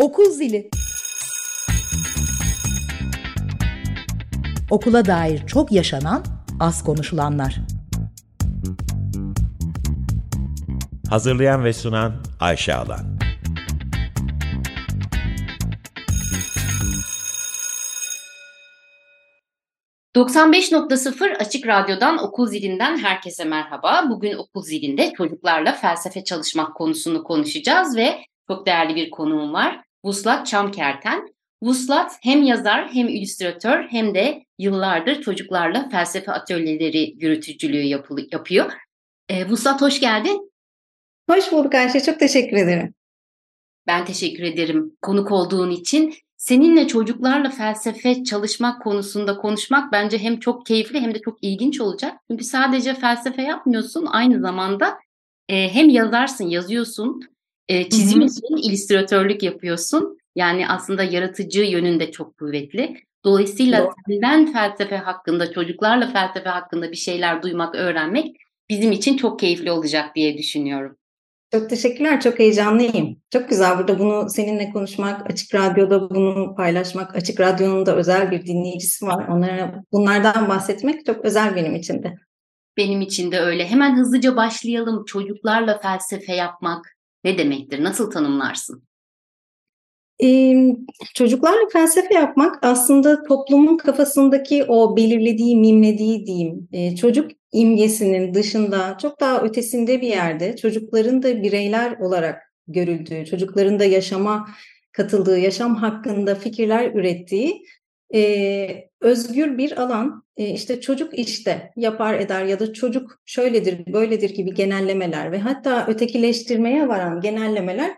Okul zili. Okula dair çok yaşanan, az konuşulanlar. Hazırlayan ve sunan Ayşe Alan. ...95.0 Açık Radyo'dan Okul Zilinden herkese merhaba. Bugün Okul Zilinde çocuklarla felsefe çalışmak konusunu konuşacağız ve çok değerli bir konuğum var. Vuslat Çamkerten. Vuslat hem yazar hem illüstratör hem de yıllardır çocuklarla felsefe atölyeleri yürütücülüğü yapıyor. E, Vuslat hoş geldin. Hoş bulduk Ayşe. Çok teşekkür ederim. Ben teşekkür ederim konuk olduğun için. Seninle çocuklarla felsefe çalışmak konusunda konuşmak bence hem çok keyifli hem de çok ilginç olacak. Çünkü sadece felsefe yapmıyorsun, aynı zamanda e, hem yazarsın, yazıyorsun, e, çiziyorsun, illüstratörlük yapıyorsun. Yani aslında yaratıcı yönünde çok kuvvetli. Dolayısıyla Doğru. senden felsefe hakkında, çocuklarla felsefe hakkında bir şeyler duymak, öğrenmek bizim için çok keyifli olacak diye düşünüyorum. Çok teşekkürler, çok heyecanlıyım. Çok güzel burada bunu seninle konuşmak, Açık Radyo'da bunu paylaşmak, Açık Radyo'nun da özel bir dinleyicisi var. Onlara bunlardan bahsetmek çok özel benim için de. Benim için de öyle. Hemen hızlıca başlayalım. Çocuklarla felsefe yapmak ne demektir? Nasıl tanımlarsın? Ee, çocuklarla felsefe yapmak aslında toplumun kafasındaki o belirlediği, mimlediği diyeyim, e, çocuk imgesinin dışında çok daha ötesinde bir yerde çocukların da bireyler olarak görüldüğü, çocukların da yaşama katıldığı, yaşam hakkında fikirler ürettiği e, özgür bir alan. E, işte çocuk işte yapar eder ya da çocuk şöyledir, böyledir gibi genellemeler ve hatta ötekileştirmeye varan genellemeler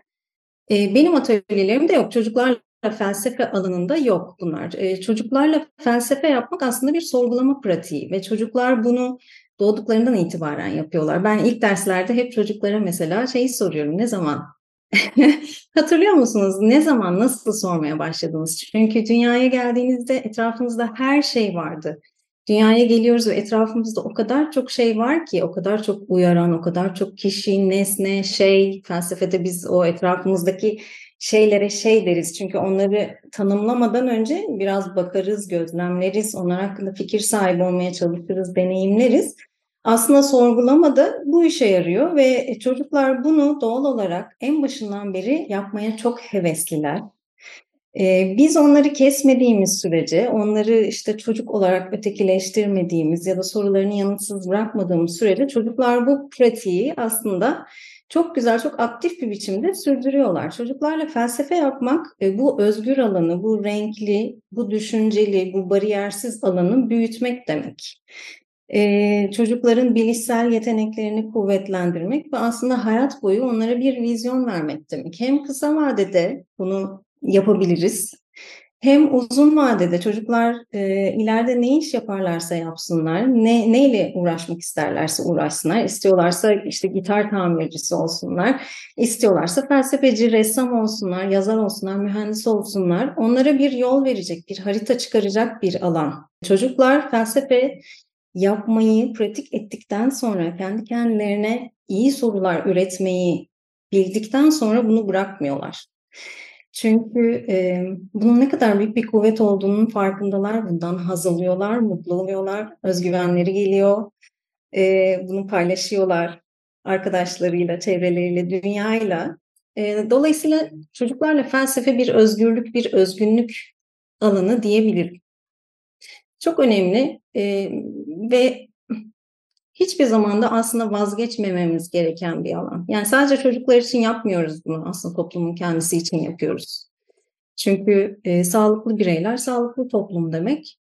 e, benim atölyelerimde yok. Çocuklarla felsefe alanında yok bunlar. E, çocuklarla felsefe yapmak aslında bir sorgulama pratiği ve çocuklar bunu doğduklarından itibaren yapıyorlar. Ben ilk derslerde hep çocuklara mesela şeyi soruyorum. Ne zaman? Hatırlıyor musunuz? Ne zaman, nasıl sormaya başladınız? Çünkü dünyaya geldiğinizde etrafınızda her şey vardı. Dünyaya geliyoruz ve etrafımızda o kadar çok şey var ki, o kadar çok uyaran, o kadar çok kişi, nesne, şey, felsefede biz o etrafımızdaki şeylere şey deriz. Çünkü onları tanımlamadan önce biraz bakarız, gözlemleriz, onlar hakkında fikir sahibi olmaya çalışırız, deneyimleriz. Aslında sorgulamada bu işe yarıyor ve çocuklar bunu doğal olarak en başından beri yapmaya çok hevesliler. Ee, biz onları kesmediğimiz sürece, onları işte çocuk olarak ötekileştirmediğimiz ya da sorularını yanıtsız bırakmadığımız sürece çocuklar bu pratiği aslında çok güzel, çok aktif bir biçimde sürdürüyorlar. Çocuklarla felsefe yapmak e, bu özgür alanı, bu renkli, bu düşünceli, bu bariyersiz alanı büyütmek demek. Ee, çocukların bilişsel yeteneklerini kuvvetlendirmek ve aslında hayat boyu onlara bir vizyon vermek demek. Hem kısa vadede bunu yapabiliriz. Hem uzun vadede çocuklar e, ileride ne iş yaparlarsa yapsınlar, ne neyle uğraşmak isterlerse uğraşsınlar, istiyorlarsa işte gitar tamircisi olsunlar, istiyorlarsa felsefeci, ressam olsunlar, yazar olsunlar, mühendis olsunlar. Onlara bir yol verecek, bir harita çıkaracak bir alan. Çocuklar felsefe yapmayı pratik ettikten sonra kendi kendilerine iyi sorular üretmeyi bildikten sonra bunu bırakmıyorlar. Çünkü e, bunun ne kadar büyük bir kuvvet olduğunun farkındalar. Bundan haz alıyorlar, mutlu oluyorlar, özgüvenleri geliyor. E, bunu paylaşıyorlar arkadaşlarıyla, çevreleriyle, dünyayla. E, dolayısıyla çocuklarla felsefe bir özgürlük, bir özgünlük alanı diyebilirim. Çok önemli e, ve hiçbir zamanda aslında vazgeçmememiz gereken bir alan. Yani sadece çocuklar için yapmıyoruz bunu aslında toplumun kendisi için yapıyoruz. Çünkü e, sağlıklı bireyler sağlıklı toplum demek.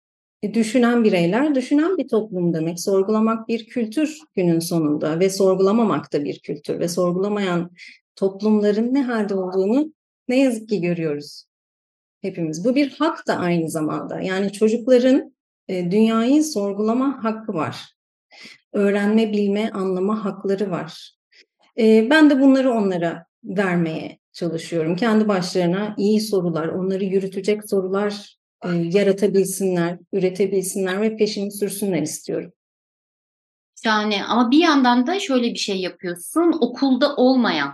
E, düşünen bireyler düşünen bir toplum demek. Sorgulamak bir kültür günün sonunda ve sorgulamamak da bir kültür ve sorgulamayan toplumların ne halde olduğunu ne yazık ki görüyoruz hepimiz. Bu bir hak da aynı zamanda. Yani çocukların dünyayı sorgulama hakkı var öğrenme, bilme, anlama hakları var. E, ben de bunları onlara vermeye çalışıyorum. Kendi başlarına iyi sorular, onları yürütecek sorular e, yaratabilsinler, üretebilsinler ve peşini sürsünler istiyorum. Şahane ama bir yandan da şöyle bir şey yapıyorsun. Okulda olmayan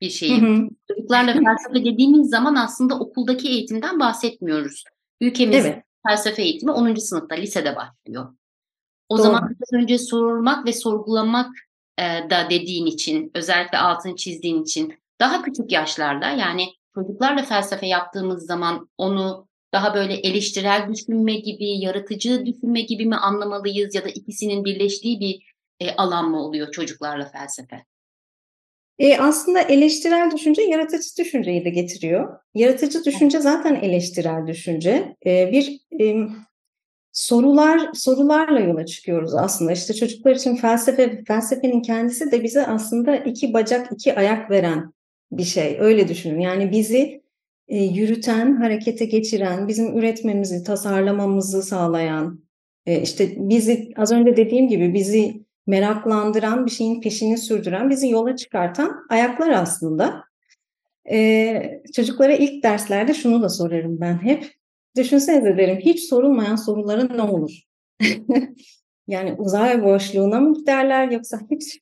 bir şeyim. Çocuklarla felsefe dediğimiz zaman aslında okuldaki eğitimden bahsetmiyoruz. Ülkemizde evet. Felsefe eğitimi 10. sınıfta, lisede başlıyor. O Doğru. zaman biraz önce sormak ve sorgulamak e, da dediğin için, özellikle altını çizdiğin için daha küçük yaşlarda yani çocuklarla felsefe yaptığımız zaman onu daha böyle eleştirel düşünme gibi, yaratıcı düşünme gibi mi anlamalıyız ya da ikisinin birleştiği bir e, alan mı oluyor çocuklarla felsefe? E, aslında eleştirel düşünce yaratıcı düşünceyi de getiriyor. Yaratıcı düşünce zaten eleştirel düşünce. E, bir e, sorular sorularla yola çıkıyoruz aslında. İşte çocuklar için felsefe felsefenin kendisi de bize aslında iki bacak, iki ayak veren bir şey. Öyle düşünün. Yani bizi e, yürüten, harekete geçiren, bizim üretmemizi, tasarlamamızı sağlayan, e, işte bizi az önce dediğim gibi bizi meraklandıran, bir şeyin peşini sürdüren, bizi yola çıkartan ayaklar aslında. Ee, çocuklara ilk derslerde şunu da sorarım ben hep. Düşünsenize derim hiç sorulmayan sorulara ne olur? yani uzay boşluğuna mı giderler yoksa hiç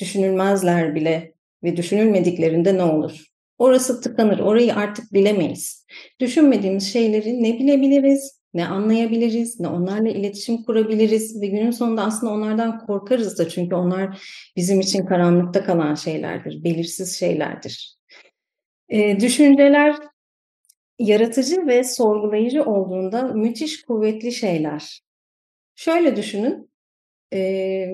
düşünülmezler bile ve düşünülmediklerinde ne olur? Orası tıkanır, orayı artık bilemeyiz. Düşünmediğimiz şeyleri ne bilebiliriz, ne anlayabiliriz, ne onlarla iletişim kurabiliriz ve günün sonunda aslında onlardan korkarız da çünkü onlar bizim için karanlıkta kalan şeylerdir, belirsiz şeylerdir. E, düşünceler yaratıcı ve sorgulayıcı olduğunda müthiş kuvvetli şeyler. Şöyle düşünün, e,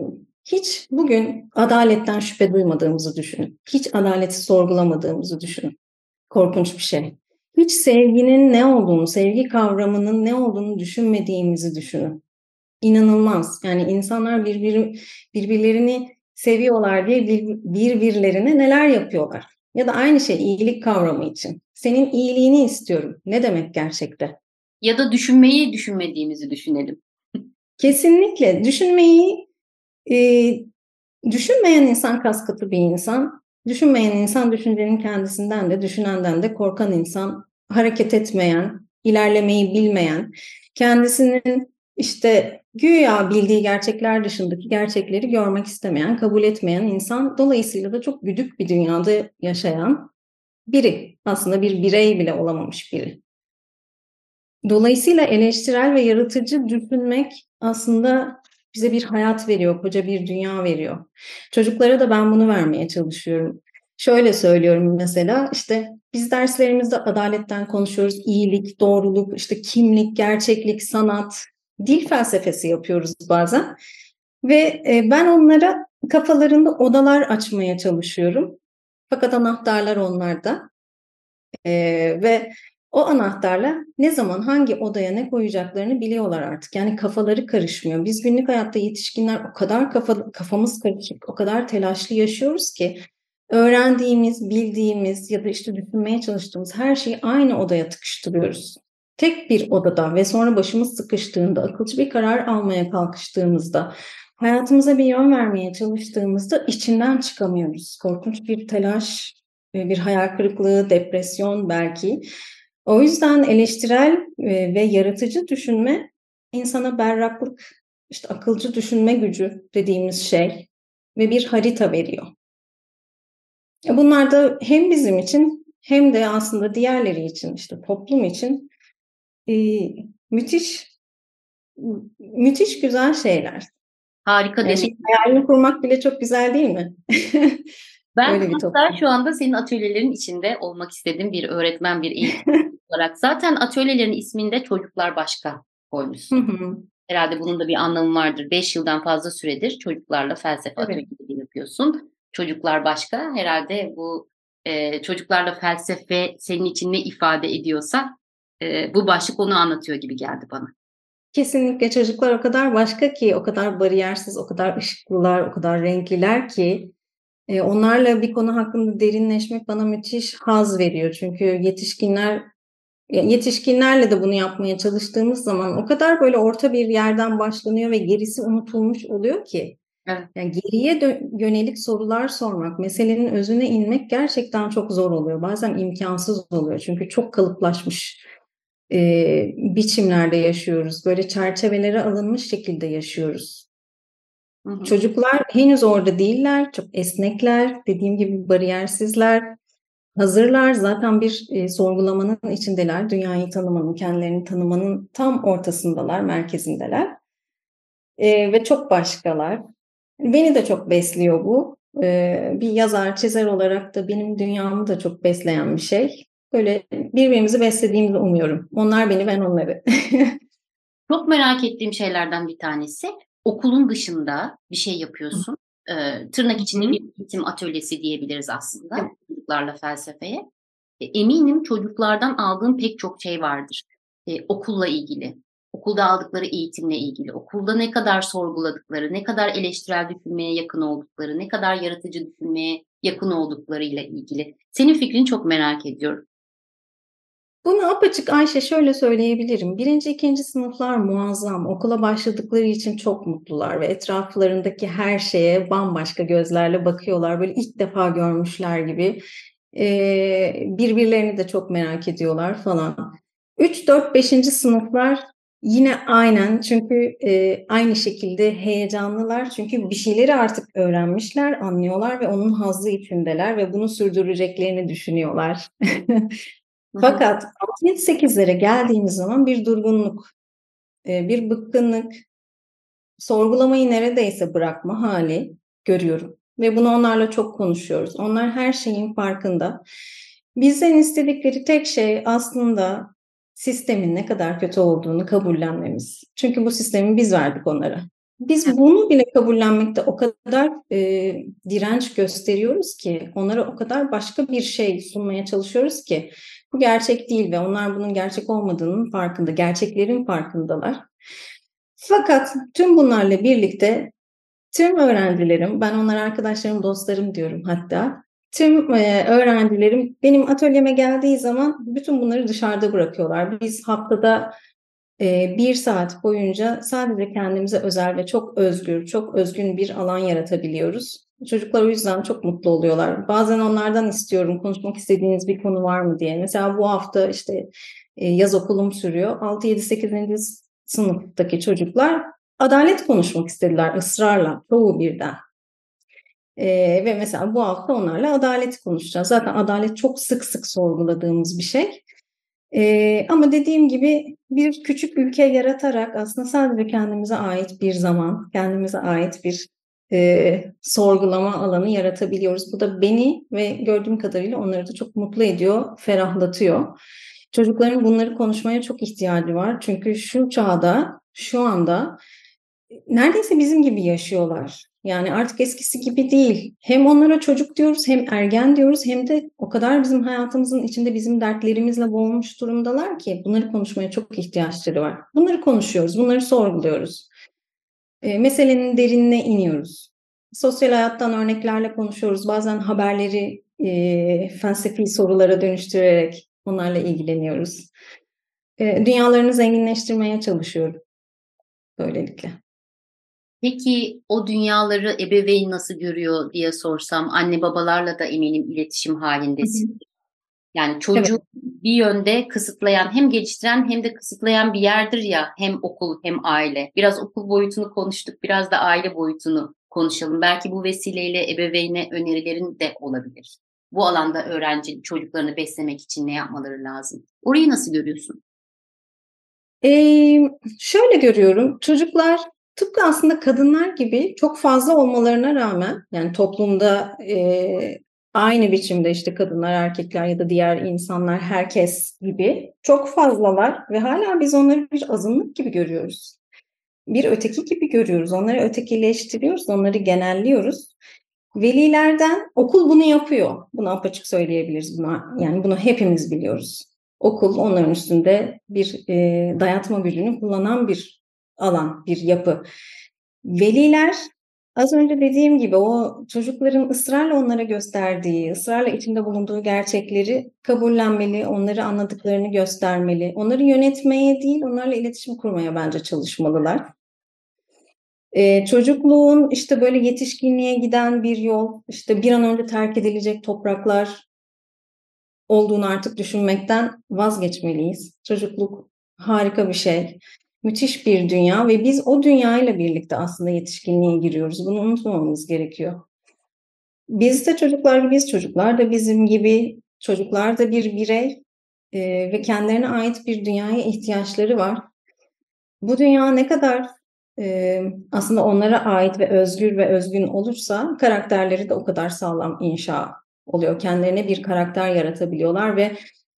hiç bugün adaletten şüphe duymadığımızı düşünün. Hiç adaleti sorgulamadığımızı düşünün. Korkunç bir şey hiç sevginin ne olduğunu, sevgi kavramının ne olduğunu düşünmediğimizi düşünün. İnanılmaz. Yani insanlar birbir, birbirlerini seviyorlar diye bir, birbirlerine neler yapıyorlar. Ya da aynı şey iyilik kavramı için. Senin iyiliğini istiyorum. Ne demek gerçekte? Ya da düşünmeyi düşünmediğimizi düşünelim. Kesinlikle. Düşünmeyi e, düşünmeyen insan kas katı bir insan. Düşünmeyen insan düşüncenin kendisinden de, düşünenden de korkan insan, hareket etmeyen, ilerlemeyi bilmeyen, kendisinin işte güya bildiği gerçekler dışındaki gerçekleri görmek istemeyen, kabul etmeyen insan dolayısıyla da çok güdük bir dünyada yaşayan biri. Aslında bir birey bile olamamış biri. Dolayısıyla eleştirel ve yaratıcı düşünmek aslında bize bir hayat veriyor, koca bir dünya veriyor. Çocuklara da ben bunu vermeye çalışıyorum. Şöyle söylüyorum mesela işte biz derslerimizde adaletten konuşuyoruz, iyilik, doğruluk, işte kimlik, gerçeklik, sanat, dil felsefesi yapıyoruz bazen. Ve e, ben onlara kafalarında odalar açmaya çalışıyorum. Fakat anahtarlar onlarda. E, ve o anahtarla ne zaman hangi odaya ne koyacaklarını biliyorlar artık. Yani kafaları karışmıyor. Biz günlük hayatta yetişkinler o kadar kafa, kafamız karışık, o kadar telaşlı yaşıyoruz ki öğrendiğimiz, bildiğimiz ya da işte düşünmeye çalıştığımız her şeyi aynı odaya tıkıştırıyoruz. Tek bir odada ve sonra başımız sıkıştığında, akılcı bir karar almaya kalkıştığımızda, hayatımıza bir yön vermeye çalıştığımızda içinden çıkamıyoruz. Korkunç bir telaş, bir hayal kırıklığı, depresyon belki. O yüzden eleştirel e, ve yaratıcı düşünme insana berraklık, işte akılcı düşünme gücü dediğimiz şey ve bir harita veriyor. Bunlar da hem bizim için hem de aslında diğerleri için işte toplum için e, müthiş müthiş güzel şeyler. Harika yani demek. Hayalini kurmak bile çok güzel değil mi? ben Öyle hatta şu anda senin atölyelerin içinde olmak istediğim bir öğretmen, bir eğitim olarak. Zaten atölyelerin isminde çocuklar başka koymuşsun. Herhalde bunun da bir anlamı vardır. Beş yıldan fazla süredir çocuklarla felsefe evet. atölyeleri yapıyorsun çocuklar başka. Herhalde bu e, çocuklarla felsefe senin için ne ifade ediyorsa e, bu başlık onu anlatıyor gibi geldi bana. Kesinlikle çocuklar o kadar başka ki, o kadar bariyersiz, o kadar ışıklılar, o kadar renkliler ki e, onlarla bir konu hakkında derinleşmek bana müthiş haz veriyor. Çünkü yetişkinler yetişkinlerle de bunu yapmaya çalıştığımız zaman o kadar böyle orta bir yerden başlanıyor ve gerisi unutulmuş oluyor ki Evet. Yani geriye yönelik sorular sormak, meselenin özüne inmek gerçekten çok zor oluyor. Bazen imkansız oluyor çünkü çok kalıplaşmış e, biçimlerde yaşıyoruz. Böyle çerçevelere alınmış şekilde yaşıyoruz. Hı hı. Çocuklar henüz orada değiller, çok esnekler, dediğim gibi bariyersizler. hazırlar. Zaten bir e, sorgulamanın içindeler. Dünyayı tanımanın, kendilerini tanımanın tam ortasındalar, merkezindeler. E, ve çok başkalar. Beni de çok besliyor bu. E, bir yazar, çizer olarak da benim dünyamı da çok besleyen bir şey. Böyle birbirimizi beslediğimizi umuyorum. Onlar beni, ben onları. Çok merak ettiğim şeylerden bir tanesi okulun dışında bir şey yapıyorsun. Ee, tırnak içinde bir eğitim atölyesi diyebiliriz aslında Evet. çocuklarla felsefeye. E, eminim çocuklardan aldığın pek çok şey vardır. E, okulla ilgili, okulda aldıkları eğitimle ilgili, okulda ne kadar sorguladıkları, ne kadar eleştirel düşünmeye yakın oldukları, ne kadar yaratıcı düşünmeye yakın olduklarıyla ilgili. Senin fikrini çok merak ediyorum. Bunu apaçık Ayşe şöyle söyleyebilirim. Birinci, ikinci sınıflar muazzam. Okula başladıkları için çok mutlular ve etraflarındaki her şeye bambaşka gözlerle bakıyorlar. Böyle ilk defa görmüşler gibi. Ee, birbirlerini de çok merak ediyorlar falan. 3, 4, 5. sınıflar yine aynen çünkü e, aynı şekilde heyecanlılar. Çünkü bir şeyleri artık öğrenmişler, anlıyorlar ve onun hazzı içindeler ve bunu sürdüreceklerini düşünüyorlar. Fakat 6-7-8'lere geldiğimiz zaman bir durgunluk, e, bir bıkkınlık, sorgulamayı neredeyse bırakma hali görüyorum. Ve bunu onlarla çok konuşuyoruz. Onlar her şeyin farkında. Bizden istedikleri tek şey aslında sistemin ne kadar kötü olduğunu kabullenmemiz. Çünkü bu sistemi biz verdik onlara. Biz bunu bile kabullenmekte o kadar e, direnç gösteriyoruz ki, onlara o kadar başka bir şey sunmaya çalışıyoruz ki bu gerçek değil ve onlar bunun gerçek olmadığının farkında, gerçeklerin farkındalar. Fakat tüm bunlarla birlikte tüm öğrencilerim, ben onlara arkadaşlarım, dostlarım diyorum hatta, tüm öğrencilerim benim atölyeme geldiği zaman bütün bunları dışarıda bırakıyorlar. Biz haftada bir saat boyunca sadece kendimize özel ve çok özgür, çok özgün bir alan yaratabiliyoruz. Çocuklar o yüzden çok mutlu oluyorlar. Bazen onlardan istiyorum konuşmak istediğiniz bir konu var mı diye. Mesela bu hafta işte e, yaz okulum sürüyor. 6, 7, 8. sınıftaki çocuklar adalet konuşmak istediler ısrarla, çoğu birden. Ee, ve mesela bu hafta onlarla adalet konuşacağız. Zaten adalet çok sık sık sorguladığımız bir şey. Ee, ama dediğim gibi bir küçük ülke yaratarak aslında sadece kendimize ait bir zaman, kendimize ait bir e, sorgulama alanı yaratabiliyoruz. Bu da beni ve gördüğüm kadarıyla onları da çok mutlu ediyor, ferahlatıyor. Çocukların bunları konuşmaya çok ihtiyacı var. Çünkü şu çağda, şu anda neredeyse bizim gibi yaşıyorlar. Yani artık eskisi gibi değil. Hem onlara çocuk diyoruz, hem ergen diyoruz, hem de o kadar bizim hayatımızın içinde bizim dertlerimizle boğulmuş durumdalar ki bunları konuşmaya çok ihtiyaçları var. Bunları konuşuyoruz, bunları sorguluyoruz. E, meselenin derinine iniyoruz. Sosyal hayattan örneklerle konuşuyoruz. Bazen haberleri e, felsefi sorulara dönüştürerek onlarla ilgileniyoruz. E, dünyalarını zenginleştirmeye çalışıyorum böylelikle. Peki o dünyaları ebeveyn nasıl görüyor diye sorsam anne babalarla da eminim iletişim halindesin. Yani çocuğu evet. bir yönde kısıtlayan hem geliştiren hem de kısıtlayan bir yerdir ya hem okul hem aile. Biraz okul boyutunu konuştuk biraz da aile boyutunu konuşalım. Belki bu vesileyle ebeveyne önerilerin de olabilir. Bu alanda öğrenci çocuklarını beslemek için ne yapmaları lazım? Orayı nasıl görüyorsun? Ee, şöyle görüyorum. Çocuklar tıpkı aslında kadınlar gibi çok fazla olmalarına rağmen yani toplumda e, aynı biçimde işte kadınlar, erkekler ya da diğer insanlar herkes gibi çok fazlalar ve hala biz onları bir azınlık gibi görüyoruz. Bir öteki gibi görüyoruz. Onları ötekileştiriyoruz, onları genelliyoruz. Velilerden okul bunu yapıyor. Bunu apaçık söyleyebiliriz. Buna, yani bunu hepimiz biliyoruz. Okul onların üstünde bir e, dayatma gücünü kullanan bir alan, bir yapı. Veliler az önce dediğim gibi o çocukların ısrarla onlara gösterdiği, ısrarla içinde bulunduğu gerçekleri kabullenmeli, onları anladıklarını göstermeli. Onları yönetmeye değil, onlarla iletişim kurmaya bence çalışmalılar. Ee, çocukluğun işte böyle yetişkinliğe giden bir yol, işte bir an önce terk edilecek topraklar olduğunu artık düşünmekten vazgeçmeliyiz. Çocukluk harika bir şey müthiş bir dünya ve biz o dünyayla birlikte aslında yetişkinliğe giriyoruz. Bunu unutmamamız gerekiyor. Biz de çocuklar gibi, biz çocuklar da bizim gibi Çocuklar da bir birey e, ve kendilerine ait bir dünyaya ihtiyaçları var. Bu dünya ne kadar e, aslında onlara ait ve özgür ve özgün olursa karakterleri de o kadar sağlam inşa oluyor. Kendilerine bir karakter yaratabiliyorlar ve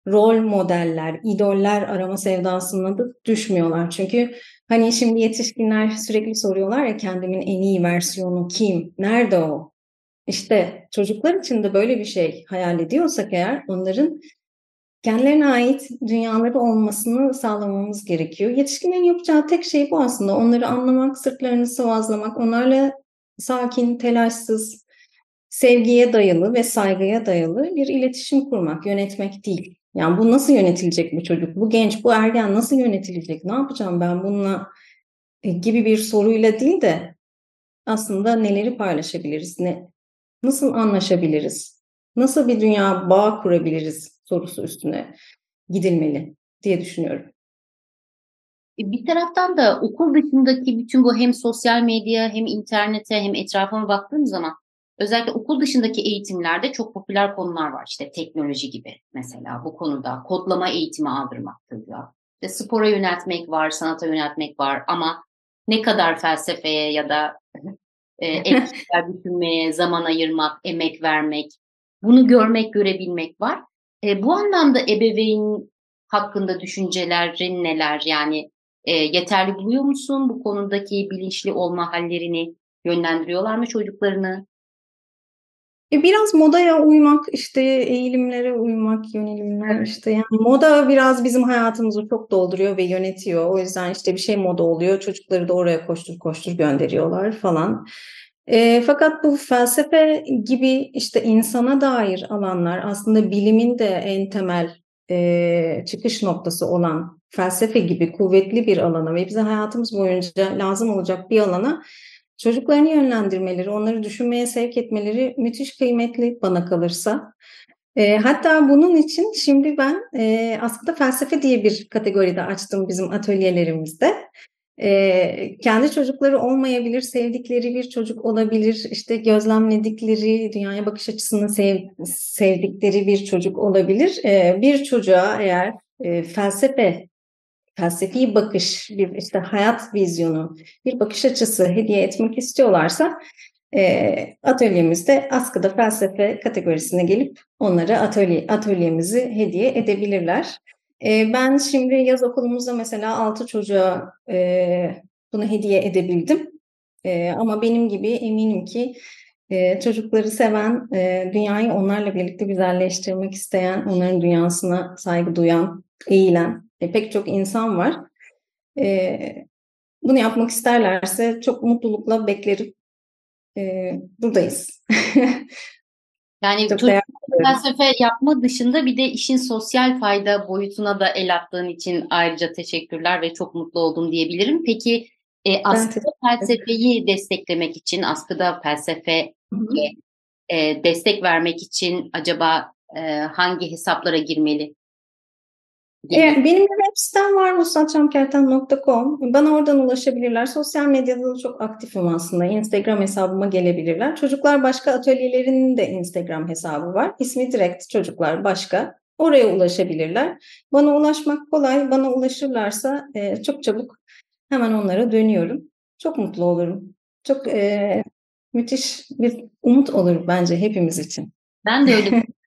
rol modeller, idoller arama sevdasına da düşmüyorlar. Çünkü hani şimdi yetişkinler sürekli soruyorlar ya kendimin en iyi versiyonu kim? Nerede o? İşte çocuklar için de böyle bir şey hayal ediyorsak eğer onların kendilerine ait dünyaları olmasını sağlamamız gerekiyor. Yetişkinlerin yapacağı tek şey bu aslında. Onları anlamak, sırtlarını sıvazlamak, onlarla sakin, telaşsız, sevgiye dayalı ve saygıya dayalı bir iletişim kurmak, yönetmek değil. Yani bu nasıl yönetilecek bu çocuk, bu genç, bu ergen nasıl yönetilecek, ne yapacağım ben bununla e, gibi bir soruyla değil de aslında neleri paylaşabiliriz, ne, nasıl anlaşabiliriz, nasıl bir dünya bağ kurabiliriz sorusu üstüne gidilmeli diye düşünüyorum. E, bir taraftan da okul dışındaki bütün bu hem sosyal medya hem internete hem etrafıma baktığım zaman özellikle okul dışındaki eğitimlerde çok popüler konular var. İşte teknoloji gibi mesela bu konuda kodlama eğitimi aldırmaktır diyor. İşte spora yöneltmek var, sanata yöneltmek var ama ne kadar felsefeye ya da e, etkiler düşünmeye zaman ayırmak, emek vermek, bunu görmek, görebilmek var. E, bu anlamda ebeveyn hakkında düşüncelerin neler? Yani e, yeterli buluyor musun? Bu konudaki bilinçli olma hallerini yönlendiriyorlar mı çocuklarını? E biraz modaya uymak, işte eğilimlere uymak, yönelimler işte yani moda biraz bizim hayatımızı çok dolduruyor ve yönetiyor. O yüzden işte bir şey moda oluyor, çocukları da oraya koştur koştur gönderiyorlar falan. E, fakat bu felsefe gibi işte insana dair alanlar aslında bilimin de en temel e, çıkış noktası olan felsefe gibi kuvvetli bir alana ve bize hayatımız boyunca lazım olacak bir alana çocuklarını yönlendirmeleri, onları düşünmeye sevk etmeleri müthiş kıymetli bana kalırsa. E, hatta bunun için şimdi ben e, aslında felsefe diye bir kategoride açtım bizim atölyelerimizde. E, kendi çocukları olmayabilir, sevdikleri bir çocuk olabilir, işte gözlemledikleri, dünyaya bakış açısını sev, sevdikleri bir çocuk olabilir. E, bir çocuğa eğer e, felsefe felsefi bakış, bir işte hayat vizyonu, bir bakış açısı hediye etmek istiyorlarsa e, atölyemizde askıda felsefe kategorisine gelip onlara atölye, atölyemizi hediye edebilirler. E, ben şimdi yaz okulumuzda mesela 6 çocuğa e, bunu hediye edebildim. E, ama benim gibi eminim ki e, çocukları seven, e, dünyayı onlarla birlikte güzelleştirmek isteyen, onların dünyasına saygı duyan, eğilen e, pek çok insan var. E, bunu yapmak isterlerse çok mutlulukla beklerim. E, buradayız. Yani çok felsefe yapma dışında bir de işin sosyal fayda boyutuna da el attığın için ayrıca teşekkürler ve çok mutlu oldum diyebilirim. Peki e, askıda felsefeyi desteklemek için, askıda felsefe e, destek vermek için acaba e, hangi hesaplara girmeli? Evet, benim bir web sitem var vuslatçamkerten.com. Bana oradan ulaşabilirler. Sosyal medyada da çok aktifim aslında. Instagram hesabıma gelebilirler. Çocuklar Başka atölyelerinin de Instagram hesabı var. İsmi direkt Çocuklar Başka. Oraya ulaşabilirler. Bana ulaşmak kolay. Bana ulaşırlarsa e, çok çabuk hemen onlara dönüyorum. Çok mutlu olurum. Çok e, müthiş bir umut olur bence hepimiz için. Ben de öyle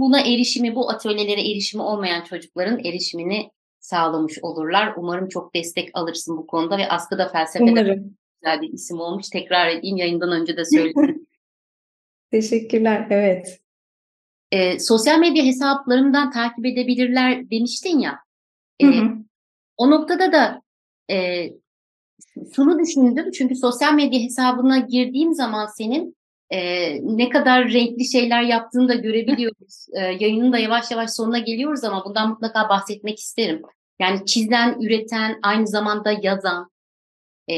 buna erişimi, bu atölyelere erişimi olmayan çocukların erişimini sağlamış olurlar. Umarım çok destek alırsın bu konuda ve askıda felsefede Umarım. güzel bir isim olmuş. Tekrar edeyim yayından önce de söyledim. Teşekkürler, evet. E, sosyal medya hesaplarından takip edebilirler demiştin ya. E, hı hı. O noktada da e, şunu düşündüm çünkü sosyal medya hesabına girdiğim zaman senin e, ne kadar renkli şeyler yaptığını da görebiliyoruz. E, yayının da yavaş yavaş sonuna geliyoruz ama bundan mutlaka bahsetmek isterim. Yani çizen, üreten, aynı zamanda yazan, e,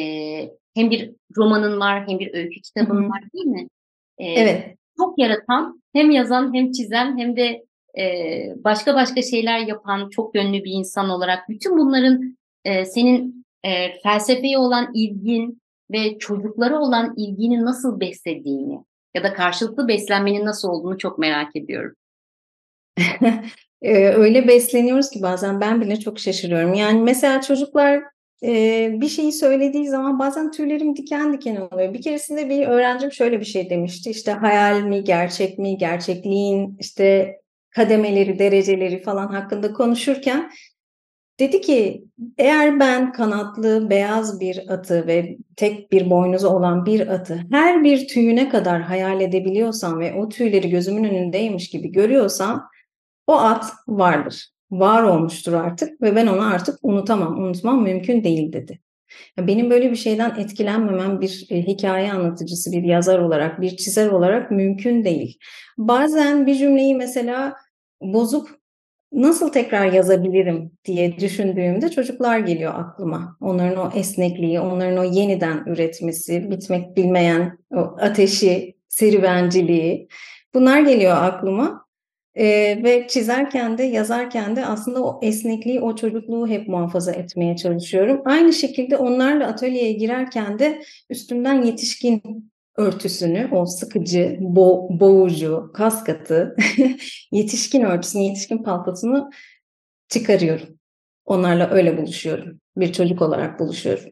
hem bir romanın var hem bir öykü kitabın var değil mi? E, evet. Çok yaratan, hem yazan hem çizen hem de e, başka başka şeyler yapan çok yönlü bir insan olarak bütün bunların e, senin e, felsefeye olan ilgin, ve çocuklara olan ilgini nasıl beslediğini ya da karşılıklı beslenmenin nasıl olduğunu çok merak ediyorum. Eee, öyle besleniyoruz ki bazen ben bile çok şaşırıyorum. Yani mesela çocuklar eee, bir şeyi söylediği zaman bazen tüylerim diken diken oluyor. Bir keresinde bir öğrencim şöyle bir şey demişti. İşte hayal mi, gerçek mi, gerçekliğin işte kademeleri, dereceleri falan hakkında konuşurken dedi ki eğer ben kanatlı beyaz bir atı ve tek bir boynuzu olan bir atı her bir tüyüne kadar hayal edebiliyorsam ve o tüyleri gözümün önündeymiş gibi görüyorsam o at vardır. Var olmuştur artık ve ben onu artık unutamam. Unutmam mümkün değil dedi. Benim böyle bir şeyden etkilenmemem bir e, hikaye anlatıcısı, bir yazar olarak, bir çizer olarak mümkün değil. Bazen bir cümleyi mesela bozup nasıl tekrar yazabilirim diye düşündüğümde çocuklar geliyor aklıma. Onların o esnekliği, onların o yeniden üretmesi, bitmek bilmeyen o ateşi, serüvenciliği bunlar geliyor aklıma. Ee, ve çizerken de yazarken de aslında o esnekliği, o çocukluğu hep muhafaza etmeye çalışıyorum. Aynı şekilde onlarla atölyeye girerken de üstümden yetişkin örtüsünü, o sıkıcı, bo boğucu, kaskatı, yetişkin örtüsünü, yetişkin paltosunu çıkarıyorum. Onlarla öyle buluşuyorum. Bir çocuk olarak buluşuyorum.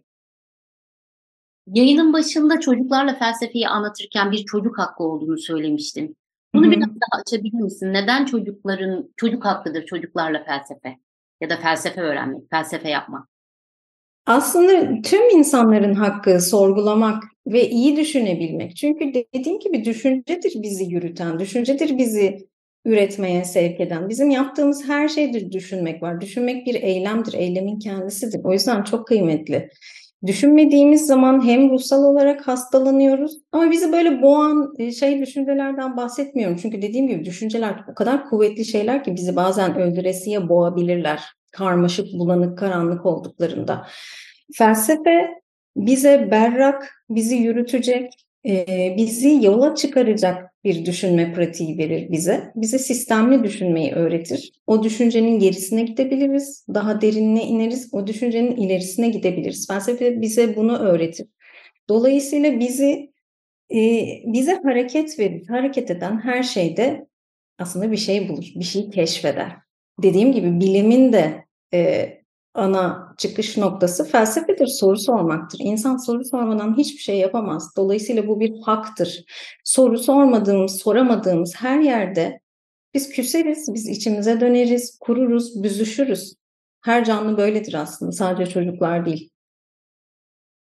Yayının başında çocuklarla felsefeyi anlatırken bir çocuk hakkı olduğunu söylemiştin. Bunu Hı-hı. biraz daha açabilir misin? Neden çocukların çocuk hakkıdır çocuklarla felsefe ya da felsefe öğrenmek, felsefe yapmak? Aslında tüm insanların hakkı sorgulamak ve iyi düşünebilmek. Çünkü dediğim gibi düşüncedir bizi yürüten, düşüncedir bizi üretmeye sevk eden. Bizim yaptığımız her şeydir düşünmek var. Düşünmek bir eylemdir, eylemin kendisidir. O yüzden çok kıymetli. Düşünmediğimiz zaman hem ruhsal olarak hastalanıyoruz ama bizi böyle boğan e, şey düşüncelerden bahsetmiyorum. Çünkü dediğim gibi düşünceler o kadar kuvvetli şeyler ki bizi bazen öldüresiye boğabilirler. Karmaşık, bulanık, karanlık olduklarında. Felsefe bize berrak, bizi yürütecek, bizi yola çıkaracak bir düşünme pratiği verir bize. Bize sistemli düşünmeyi öğretir. O düşüncenin gerisine gidebiliriz, daha derinine ineriz, o düşüncenin ilerisine gidebiliriz. Felsefe bize bunu öğretir. Dolayısıyla bizi bize hareket verir. Hareket eden her şeyde aslında bir şey bulur, bir şey keşfeder. Dediğim gibi bilimin de ana çıkış noktası felsefedir, soru sormaktır. İnsan soru sormadan hiçbir şey yapamaz. Dolayısıyla bu bir haktır. Soru sormadığımız, soramadığımız her yerde biz küseriz, biz içimize döneriz, kururuz, büzüşürüz. Her canlı böyledir aslında, sadece çocuklar değil.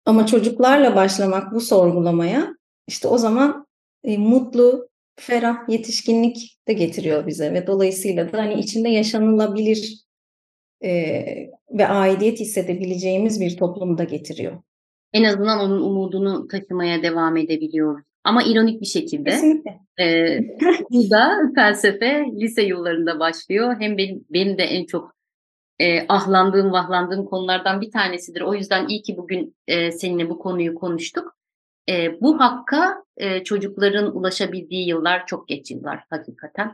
Ama çocuklarla başlamak bu sorgulamaya işte o zaman e, mutlu, ferah yetişkinlik de getiriyor bize ve dolayısıyla da hani içinde yaşanılabilir e, ve aidiyet hissedebileceğimiz bir toplumda getiriyor. En azından onun umudunu taşımaya devam edebiliyoruz. Ama ironik bir şekilde Kesinlikle. e, bu da felsefe lise yıllarında başlıyor. Hem benim, benim de en çok e, ahlandığım, vahlandığım konulardan bir tanesidir. O yüzden iyi ki bugün e, seninle bu konuyu konuştuk. E, bu hakka e, çocukların ulaşabildiği yıllar çok geç yıllar hakikaten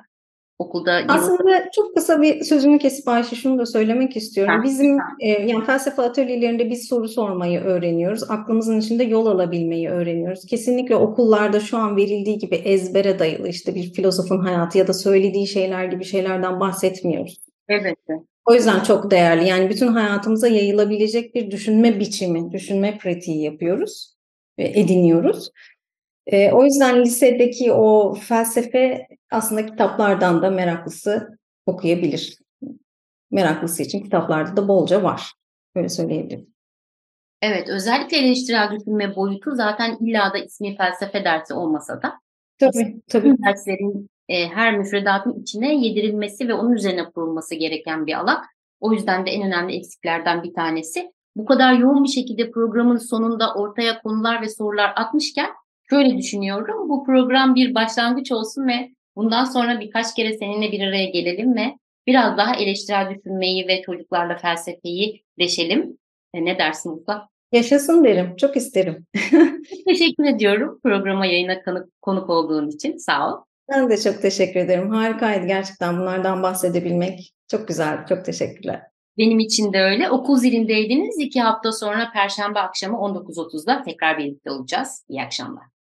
okulda Aslında yıl... çok kısa bir sözümü kesip Ayşe şunu da söylemek istiyorum. Ha, Bizim e, yani felsefe atölyelerinde biz soru sormayı öğreniyoruz. Aklımızın içinde yol alabilmeyi öğreniyoruz. Kesinlikle okullarda şu an verildiği gibi ezbere dayalı işte bir filozofun hayatı ya da söylediği şeyler gibi şeylerden bahsetmiyoruz. Evet. O yüzden çok değerli. Yani bütün hayatımıza yayılabilecek bir düşünme biçimi, düşünme pratiği yapıyoruz, ediniyoruz. E, o yüzden lisedeki o felsefe aslında kitaplardan da meraklısı okuyabilir. Meraklısı için kitaplarda da bolca var. Böyle söyleyebilirim. Evet, özellikle eleştirel düşünme boyutu zaten illa da ismi felsefe dersi olmasa da tabii, tabii. derslerin e, her müfredatın içine yedirilmesi ve onun üzerine kurulması gereken bir alan. O yüzden de en önemli eksiklerden bir tanesi. Bu kadar yoğun bir şekilde programın sonunda ortaya konular ve sorular atmışken şöyle düşünüyorum. Bu program bir başlangıç olsun ve bundan sonra birkaç kere seninle bir araya gelelim ve biraz daha eleştirel düşünmeyi ve çocuklarla felsefeyi deşelim. E, ne dersin Musa? Yaşasın derim. Çok isterim. teşekkür ediyorum programa yayına konuk, konuk olduğun için. Sağ ol. Ben de çok teşekkür ederim. Harikaydı gerçekten bunlardan bahsedebilmek. Çok güzel. Çok teşekkürler. Benim için de öyle. Okul zilindeydiniz. İki hafta sonra Perşembe akşamı 19.30'da tekrar birlikte olacağız. İyi akşamlar.